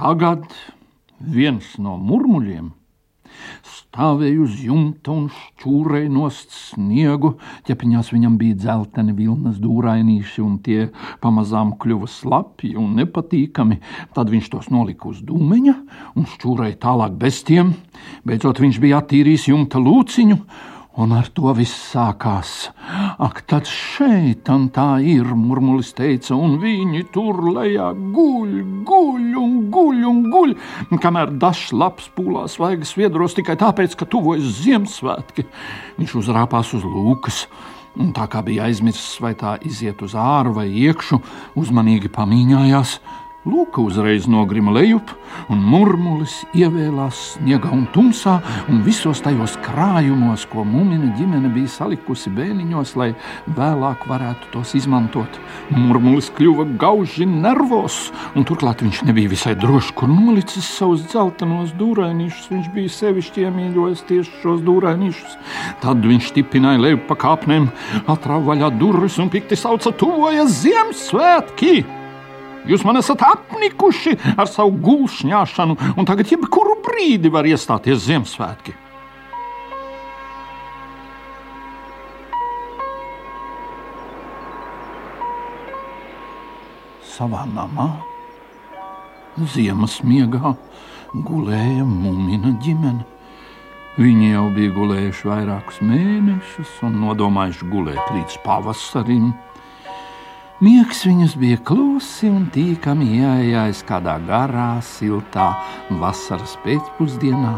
Tagad viens no murmuļiem stāvēja uz jumta un šķūrēja nost sniegu. Ķepiņās viņam bija dzelteni vilnas dūrainīši, un tie pamazām kļuva slapi un nepatīkami. Tad viņš tos nolika uz dūmeņa un šķūrēja tālāk bez tiem. Beidzot viņš bija attīrījis jumta lūciņu Un ar to viss sākās. Ak, tad šeit tā ir, murmulis teica, un viņi tur lejā guļ, guļ un guļ un guļ, kamēr dažs labs pūlās vaigas viedros tikai tāpēc, ka tuvojas Ziemassvētki. Viņš uzrāpās uz lūkas. Un tā kā bija aizmirsis, vai tā iziet uz āru vai iekšu, uzmanīgi pamīņājās, Lūka uzreiz nogrima lejup, un murmulis ievēlās sniegā un tumsā, un visos tajos krājumos, ko mūmina ģimene bija salikusi bēniņos, lai vēlāk varētu tos izmantot. Murmulis kļuva gauži nervos, un turklāt viņš nebija visai drošs, kur nolicis savus dzeltenos dūrainīšus. Viņš bija sevišķi iemīļojis tieši šos dūrainīšus. Tad viņš stipināja leju pa kāpnēm, atrāva vaļā durvis un pikti sauca: Tuvojas Ziemassvētki! Jūs man esat apnikuši ar savu gulšņāšanu, un tagad jebkuru brīdi var iestāties Ziemassvētki. Savā namā, ziemas miegā, gulēja mūmina ģimene. Viņi jau bija gulējuši vairākus mēnešus un nodomājuši gulēt līdz pavasarim. Miegs viņus bija klusi un tīkami ieejais kādā garā, siltā vasaras pēcpusdienā.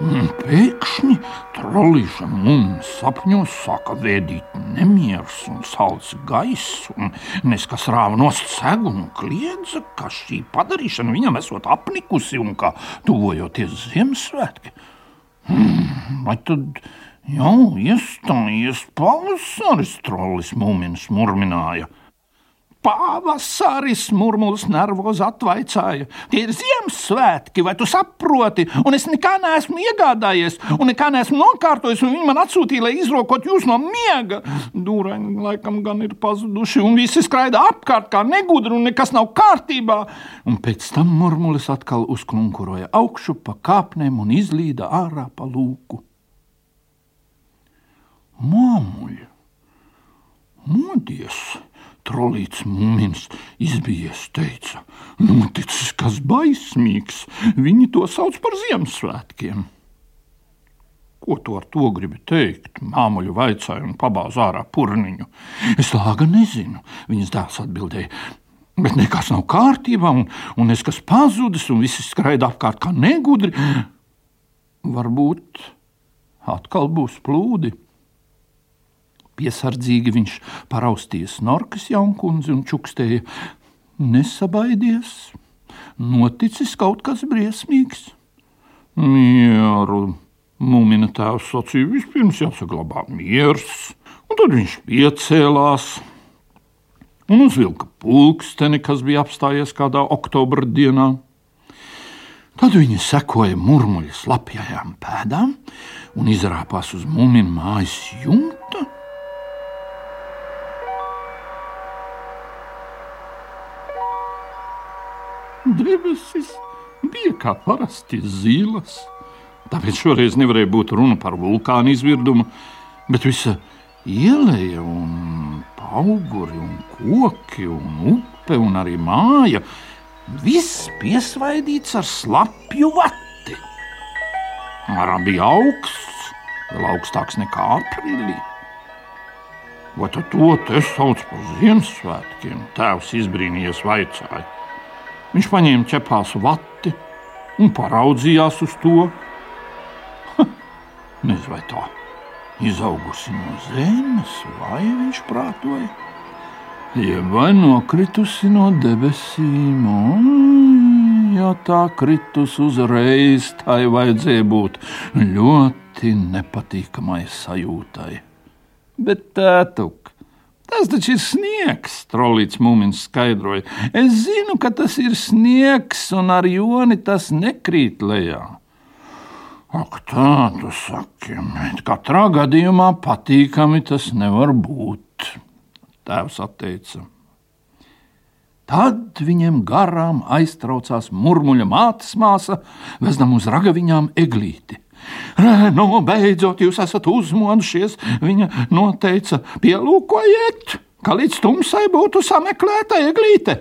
Un pēkšņi trolīša mums sapņos sāka vēdīt nemieris un salds gaiss, un nes kas rāva nost segu un kliedza, ka šī padarīšana viņam esot apnikusi un ka tuvojoties Ziemassvētki. Hmm, vai tad jau iestājies pavasaris, trolis mūminis murmināja? Pavasaris, murmulis nervos atvaicāja. Tie ir Ziemassvētki, vai tu saproti? Un es nekā neesmu iegādājies, un nekā neesmu nokārtojis, un viņi man atsūtīja, lai izrokot jūs no miega. Dūraini laikam gan ir pazuduši, un visi skraida apkārt kā negudri, un nekas nav kārtībā. Un pēc tam murmulis atkal uzklunkuroja augšu pa kāpnēm un izlīda ārā pa lūku. Māmuļa! Modies! Trolīts mūmins izbijies, teica: Noticis kas baismīgs, viņi to sauc par Ziemassvētkiem. Ko tu ar to gribi teikt? Māmuļu vaicāja un pabāza ārā purniņu. Es lāga nezinu, viņas dēls atbildēja. Bet nekas nav kārtībā, un, un es kas pazudis, un visi skraida apkārt kā negudri. Varbūt atkal būs plūdi. Piesardzīgi viņš paraustīja snorkas jaunkundzi un čukstēja: Nesabaidies, noticis kaut kas briesmīgs. Mieru, mūmina tēvs sacīja, vispirms jāsaglabā miers, un tad viņš piecēlās un uzvilka pulksteni, kas bija apstājies kādā oktobra dienā. Tad viņi sekoja murmuļa slapjajām pēdām un izrāpās uz mūmina mājas jumta. Debesis bija kā parasti zilas. Tāpēc šoreiz nevarēja būt runa par vulkānu izvirdumu, bet visa ieleja un auguri un koki un upe un arī māja. Viss piesvaidīts ar slapju vati. Ārā bija augsts, vēl augstāks nekā aprīlī. Vai to te sauc par Ziemassvētkiem? Tēvs izbrīnījies vaicāja. Viņš paņēma ķepās vati un paraudzījās uz to. Nezinu, vai tā izaugusi no zemes, vai viņš prātoja, jeb vai nokritusi no debesīm. Un, ja tā kritus uzreiz, tai vajadzēja būt ļoti nepatīkamai sajūtai. Bet tētuk, Tas taču ir sniegs, trolīts mūmins skaidroja. Es zinu, ka tas ir sniegs, un ar joni tas nekrīt lejā. Ak, tā tu saki, bet katrā gadījumā patīkami tas nevar būt. Tēvs atteica. Tad viņiem garām aiztraucās murmuļa mātes māsa, vezdam uz ragaviņām eglīti. Nu, beidzot, jūs esat uzmodušies, viņa noteica, pielūkojiet, ka līdz tumsai būtu sameklēta eglīte.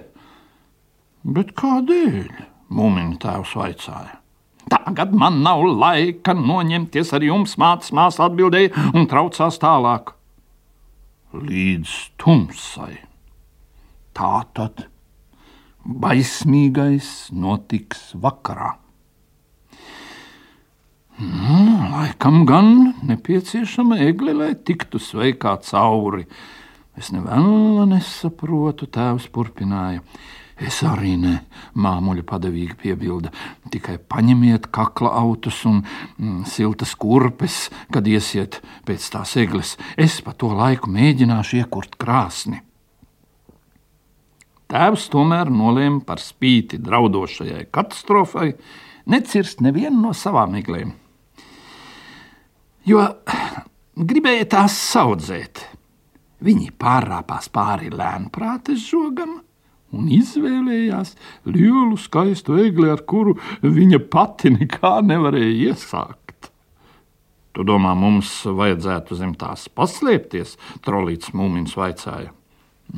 Bet kādēļ? Mūmiņa tēvs vaicāja. Tagad man nav laika noņemties ar jums, mātes māsa atbildēja un traucās tālāk. Līdz tumsai. Tā tad baismīgais notiks vakarā. Nu, laikam gan nepieciešama egle, lai tiktu sveikā cauri. Es nevēlu nesaprotu, tēvs turpināja. Es arī ne, māmuļa padavīgi piebilda. Tikai paņemiet kakla autus un mm, siltas kurpes, kad iesiet pēc tās egles. Es pa to laiku mēģināšu iekurt krāsni. Tēvs tomēr nolēma par spīti draudošajai katastrofai necirst nevienu no savām eglēm. Jo gribēja tās audzēt. Viņi pārrāpās pāri lēnprātes žogam un izvēlējās lielu skaistu egli, ar kuru viņa pati nekā nevarēja iesākt. Tu domā, mums vajadzētu zem tās paslēpties? Trolīts mūmiņš vaicāja.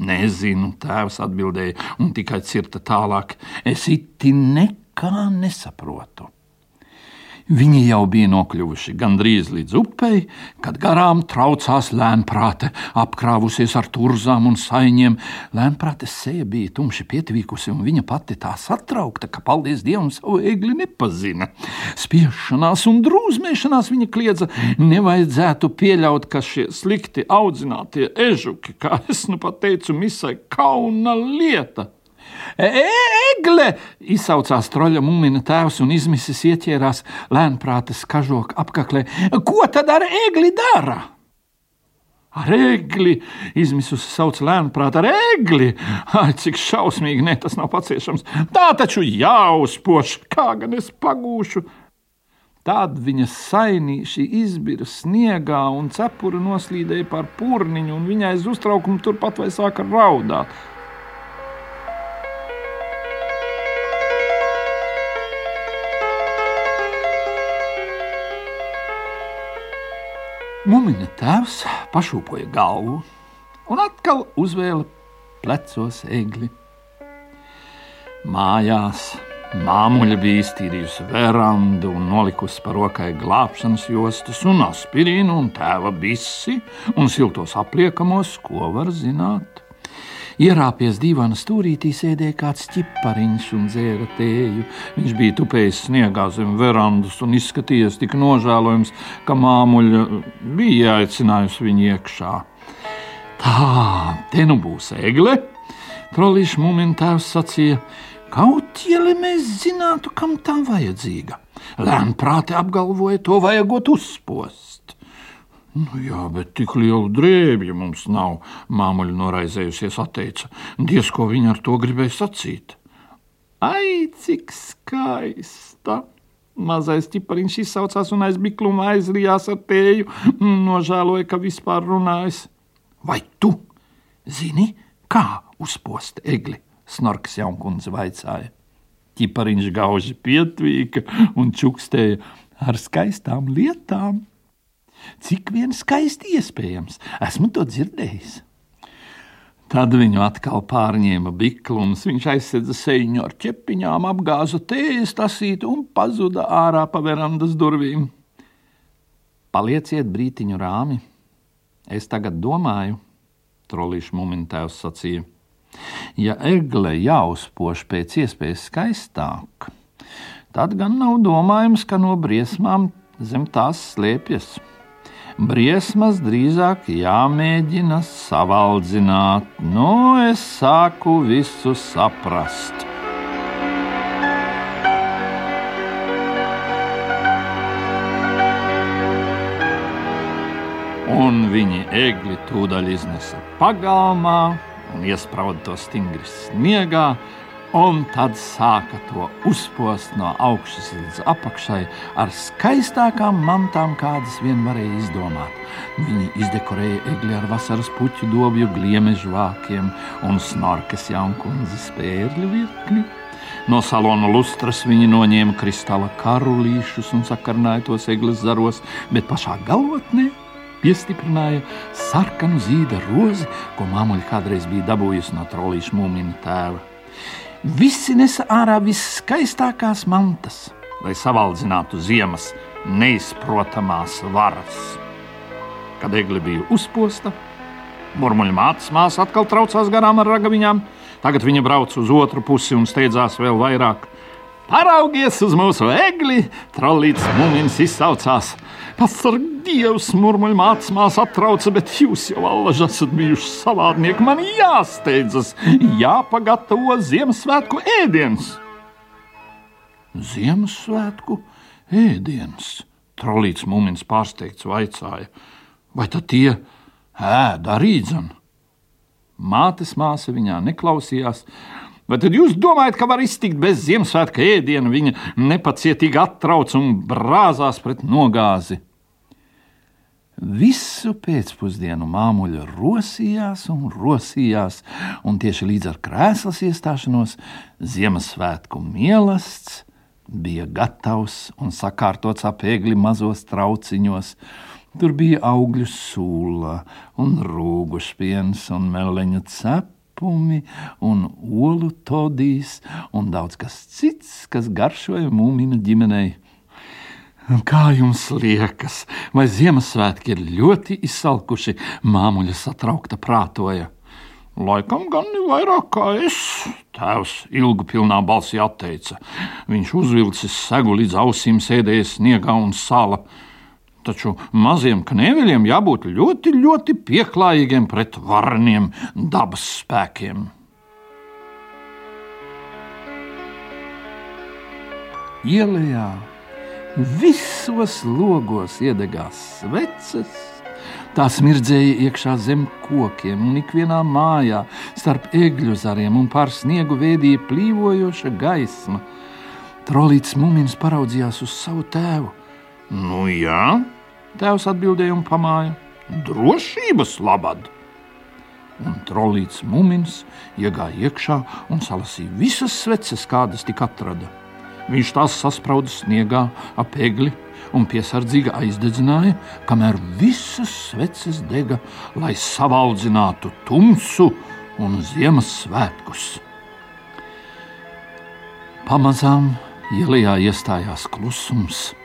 Nezinu, tēvs atbildēja, un tikai cirta tālāk. Es iti nekā nesaprotu. Viņi jau bija nokļuvuši gandrīz līdz upei, kad garām traucās lēnprāte, apkrāvusies ar turzām un saiņiem. Lēnprātes seja bija tumši pietvīkusi, un viņa pati tā satraukta, ka, paldies Dievam, savu egli nepazina. Spiešanās un drūzmēšanās viņa kliedza, nevajadzētu pieļaut, ka šie slikti audzinātie ežuki, kā es nu pat teicu, misai kauna lieta. Egle! izsaucās troļa mūmina tēvs un izmisis ieķērās lēnprātes kažoka apaklē. Ko tad ar egli dara? Ar egli izmisusi sauc lēnprāt, ar egli. Ai, cik šausmīgi, ne tas nav paciešams. Tā taču jāuzpoš, kā gan es pagūšu. Tad viņa sainīši izbira sniegā un cepura noslīdēja par purniņu, un viņai aiz uztraukumu turpat vai sāka raudāt. Mūmiņa tēvs pašūpoja galvu un atkal uzvēla plecos egli. Mājās māmuļa bija iztīrījusi verandu un nolikusi par rokai glābšanas jostas un aspirīnu un tēva bisi un siltos apliekamos, ko var zināt. Ierāpies divana stūrītī sēdēja kāds ķipariņš un dzēra tēju. Viņš bija tupējis sniegā zem verandas un izskatījies tik nožēlojams, ka māmuļa bija aicinājusi viņu iekšā. Tā, te nu būs egle, trolīša mūmiņa tēvs sacīja. Kaut ja mēs zinātu, kam tā vajadzīga, lēnprāti apgalvoja, to vajagot uzspos. Nu, jā, bet tik lielu drēbju mums nav, māmuļa noraizējusies atteica. Diez, ko viņa ar to gribēja sacīt. Ai, cik skaista! Mazais ķipariņš izsaucās un aiz bikluma aizrijās ar tēju un nožēloja, ka vispār runājas. Vai tu zini, kā uzpost egli? Snorks jaunkundze vaicāja. Ķipariņš gauži pietvīka un čukstēja ar skaistām lietām. Cik vien skaisti iespējams, esmu to dzirdējis. Tad viņu atkal pārņēma biklums, viņš aizsedza seju ar ķepiņām, apgāza tējas tasīti un pazuda ārā pa verandas durvīm. Palieciet brītiņu rāmi. Es tagad domāju, trolīšu mumintēvs sacīja. Ja egle jāuzpoš pēc iespējas skaistāk, tad gan nav domājams, ka no briesmām zem tās slēpjas. Briesmas drīzāk jāmēģina savaldzināt, nu es sāku visu saprast. Un viņi egli tūdaļ iznesa pagalmā un iesprāda to stingri sniegā, Un tad sāka to uzpost no augšas līdz apakšai ar skaistākām mantām, kādas vien varēja izdomāt. Viņi izdekorēja egli ar vasaras puķu dobju, gliemežu vākiem un snorkas jaunkundzes pērļu virkni. No salona lustras viņi noņēma kristāla karulīšus un sakarnāja tos eglis zaros, bet pašā galvotnē piestiprināja sarkanu zīda rozi, ko māmuļa kādreiz bija dabūjusi no trolīša mūmina tēva. Visi nesa ārā viskaistākās mantas, lai savaldzinātu ziemas neizprotamās varas. Kad egli bija uzposta, murmuļa mātes māsa atkal traucās garām ar ragaviņām. Tagad viņa brauca uz otru pusi un steidzās vēl vairāk. Paraugies uz mūsu egli! Trollīts mūmins izsaucās. Pasarg Dievs, murmuļ māsa atrauca, bet jūs jau allaž esat bijuši savādnieki. Man jāsteidzas, jāpagatavo Ziemassvētku ēdiens. Ziemassvētku ēdiens? Trollīts mūmins pārsteigts vaicāja. Vai tad tie ēda arī dzan? Mātes māsa viņā neklausījās, Vai tad jūs domājat, ka var iztikt bez Ziemassvētku ēdiena? Viņa nepacietīgi attrauc un brāzās pret nogāzi. Visu pēcpusdienu māmuļa rosījās un rosījās, un tieši līdz ar krēslas iestāšanos Ziemassvētku mielasts bija gatavs un sakārtots apēgli mazos trauciņos. Tur bija augļu sula un rūgu spiens un meleņu cepa cepumi un olu todīs un daudz kas cits, kas garšoja mūmina ģimenei. Kā jums liekas, vai Ziemassvētki ir ļoti izsalkuši? Māmuļa satraukta prātoja. Laikam gan ne vairāk kā es, tēvs ilgu pilnā balsī atteica. Viņš uzvilcis segu līdz ausīm, sēdējis sniegā un sāla. Taču maziem knēveļiem jābūt ļoti, ļoti pieklājīgiem pret varniem dabas spēkiem. Ielējā visos logos iedegās sveces. Tās mirdzēja iekšā zem kokiem, un ikvienā mājā starp egļu zariem un pār sniegu vēdīja plīvojoša gaisma. Trolīts Mumins paraudzījās uz savu tēvu. Nu, jā, Tēvs atbildēja un pamāja: Drošības labad! Un trolīts mumins iegāja iekšā un salasīja visas sveces, kādas tik atrada. Viņš tās sasprāda sniegā ap egli un piesardzīgi aizdedzināja, kamēr visas sveces dega, lai savaldzinātu tumsu un Ziemassvētkus. Pamazām ielā iestājās klusums.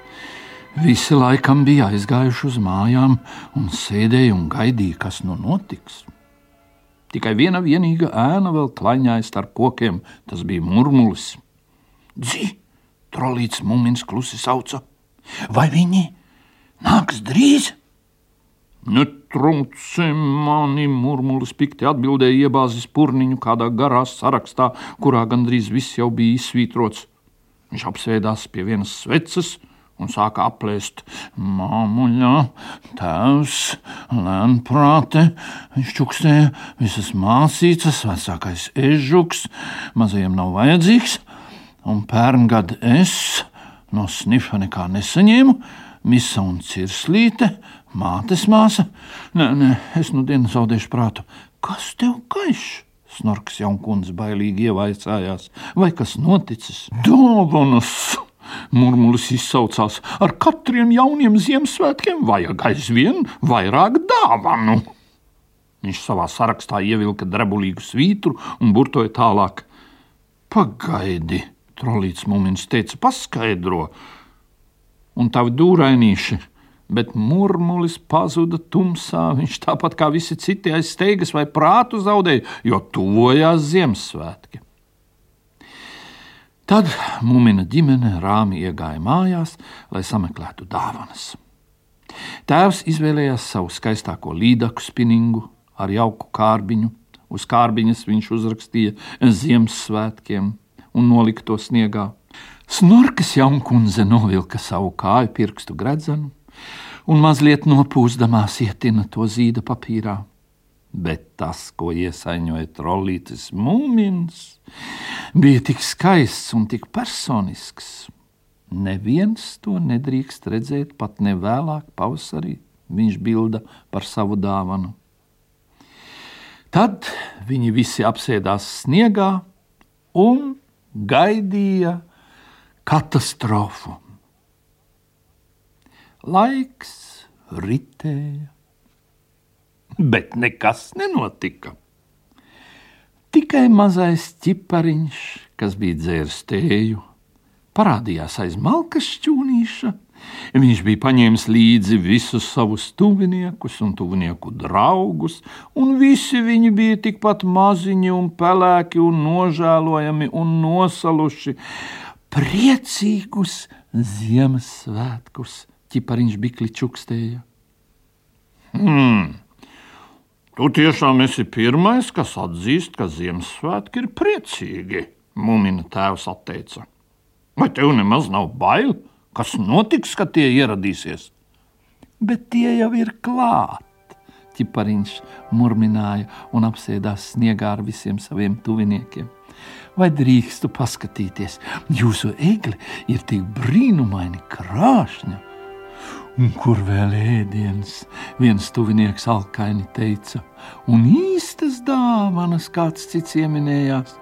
Visi laikam bija aizgājuši uz mājām un sēdēja un gaidīja, kas nu notiks. Tikai viena vienīga ēna vēl klaņāja starp kokiem, tas bija murmulis. Dzi! Trolīts mūmins klusi sauca. Vai viņi nāks drīz? Netrunci mani, murmulis pikti atbildēja, iebāzis purniņu kādā garā sarakstā, kurā gandrīz viss jau bija izsvītrots. Viņš apsēdās pie vienas sveces, un sāka aplēst māmuļā, tēvs, lēnprāte, viņš čukstēja visas māsīcas, vecākais ežuks, mazajiem nav vajadzīgs, un pērngad es no snifa nekā nesaņēmu, misa un cirslīte, mātes māsa, nē, nē, es nu dienu zaudēšu prātu, kas tev gaišs? Snorks jaunkundze bailīgi ievaicājās, vai kas noticis? Dāvanas! Murmulis izsaucās: Ar katriem jauniem Ziemassvētkiem vajag aizvien vairāk dāvanu. Viņš savā sarakstā ievilka drebulīgu svītru un burtoja tālāk. Pagaidi, trolīts mumins teica, paskaidro, un tavi dūrainīši, bet murmulis pazuda tumsā. Viņš tāpat kā visi citi aiz steigas vai prātu zaudēja, jo tuvojās Ziemassvētki. Tad Mūmina ģimene rāmi iegāja mājās, lai sameklētu dāvanas. Tēvs izvēlējās savu skaistāko līdaku spinningu ar jauku kārbiņu. Uz kārbiņas viņš uzrakstīja Ziemassvētkiem un nolika to sniegā. Snorkas jaunkundze novilka savu kāju pirkstu gredzenu un mazliet nopūsdamās ietina to zīda papīrā. Bet tas, ko iesaņoja trolītis mūmins, bija tik skaists un tik personisks. Neviens to nedrīkst redzēt pat ne vēlāk pavasarī, viņš bilda par savu dāvanu. Tad viņi visi apsēdās sniegā un gaidīja katastrofu. Laiks ritēja, bet nekas nenotika. Tikai mazais ķipariņš, kas bija dzēris tēju, parādījās aiz malkas šķūnīša. Viņš bija paņēmis līdzi visus savus tuviniekus un tuvinieku draugus, un visi viņi bija tikpat maziņi un pelēki un nožēlojami un nosaluši. Priecīgus Ziemassvētkus ķipariņš bikli čukstēja. Hmm. Tu tiešām esi pirmais, kas atzīst, ka Ziemassvētki ir priecīgi, Mumina tēvs atteica. Vai tev nemaz nav bail, kas notiks, kad tie ieradīsies? Bet tie jau ir klāt. Ķipariņš murmināja un apsēdās sniegā ar visiem saviem tuviniekiem. Vai drīkstu paskatīties, jūsu egli ir tik brīnumaini krāšņa? Kur vēl ēdienas? Viens tuvinieks alkaini teica, un īstas dāvanas kāds cits ieminējās.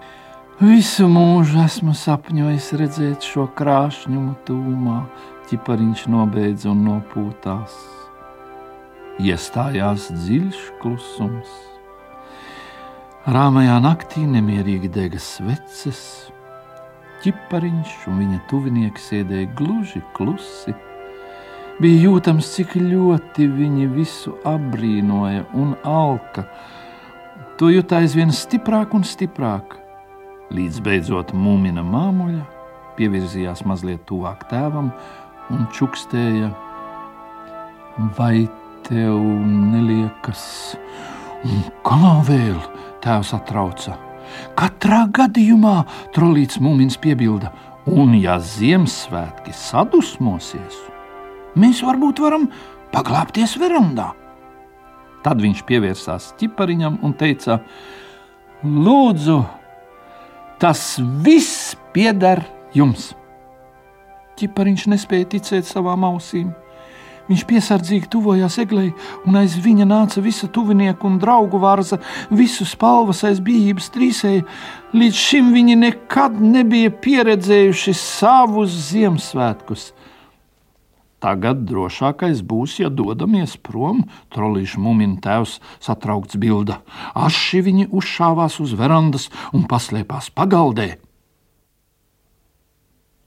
Visu mūžu esmu sapņojis redzēt šo krāšņumu tūmā, ķipariņš nobeidz un nopūtās. Iestājās dziļš klusums. Rāmajā naktī nemierīgi dega sveces, ķipariņš un viņa tuvinieki sēdēja gluži klusi Bija jūtams, cik ļoti viņi visu apbrīnoja un alka. To jūt aizvien stiprāk un stiprāk, līdz beidzot mūmina māmuļa pievirzījās mazliet tuvāk tēvam un čukstēja: Vai tev neliekas, kā vēl tēvs atrauca? Katrā gadījumā trolīts mūmins piebilda, un ja Ziemassvētki sadusmosies, Mēs varbūt varam paglāpties verandā. Tad viņš pievērsās ķipariņam un teica: Lūdzu, tas viss pieder jums! Ķipariņš nespēja ticēt savām ausīm. Viņš piesardzīgi tuvojās eglei, un aiz viņa nāca visa tuvinieku un draugu vārza, visu spalvas aiz bijības trīsēja. Līdz šim viņi nekad nebija pieredzējuši savus Ziemassvētkus. Tagad drošākais būs, ja dodamies prom, trolīša mumina tēvs satraukts bilda. Aši viņi uzšāvās uz verandas un paslēpās pagaldē.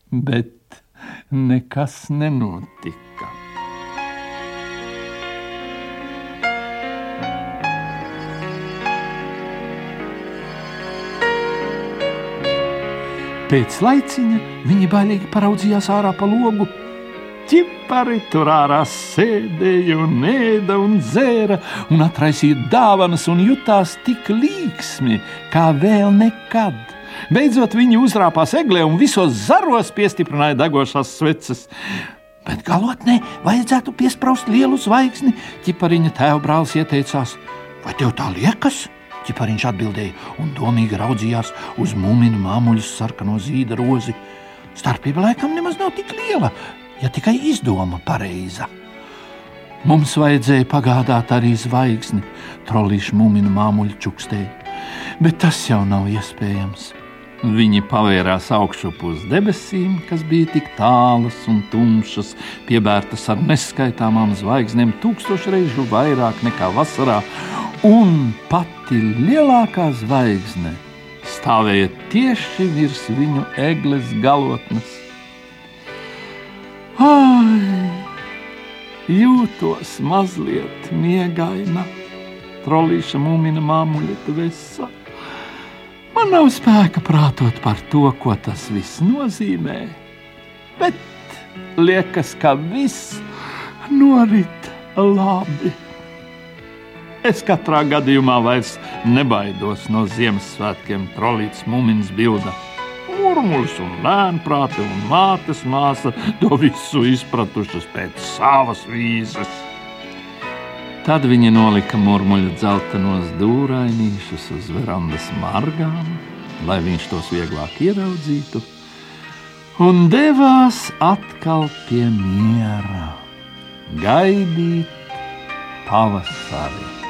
Bet nekas nenotika. Pēc laiciņa viņi bailīgi paraudzījās ārā pa logu ķipari tur ārā sēdēja un ēda un dzēra un atraisīja dāvanas un jutās tik līksmi kā vēl nekad. Beidzot viņi uzrāpās eglē un visos zaros piestiprināja degošās sveces. Bet galotnē vajadzētu piesprāst lielu zvaigzni, ķipariņa tēva brālis ieteicās. Vai tev tā liekas? Ķipariņš atbildēja un domīgi raudzījās uz mūminu māmuļas sarkano zīda rozi. Starpība laikam nemaz nav tik liela, ja tikai izdoma pareiza. Mums vajadzēja pagādāt arī zvaigzni, trolīšu mūminu māmuļu čukstēji, bet tas jau nav iespējams. Viņi pavērās augšup uz debesīm, kas bija tik tālas un tumšas, piebērtas ar neskaitāmām zvaigznēm, tūkstoš reižu vairāk nekā vasarā, un pati lielākā zvaigzne stāvēja tieši virs viņu egles galotnes. Jūtos mazliet miegaina, trolīša mūmina māmuļa dvēsā. Man nav spēka prātot par to, ko tas viss nozīmē, bet liekas, ka viss norit labi. Es katrā gadījumā vairs nebaidos no Ziemassvētkiem, trolīts mūmins bilda murmulis un lēnprāte un mātes māsa to visu izpratušas pēc savas vīzes. Tad viņi nolika murmuļu dzeltenos dūrainīšus uz verandas margām, lai viņš tos vieglāk ieraudzītu, un devās atkal pie miera, gaidīt pavasari.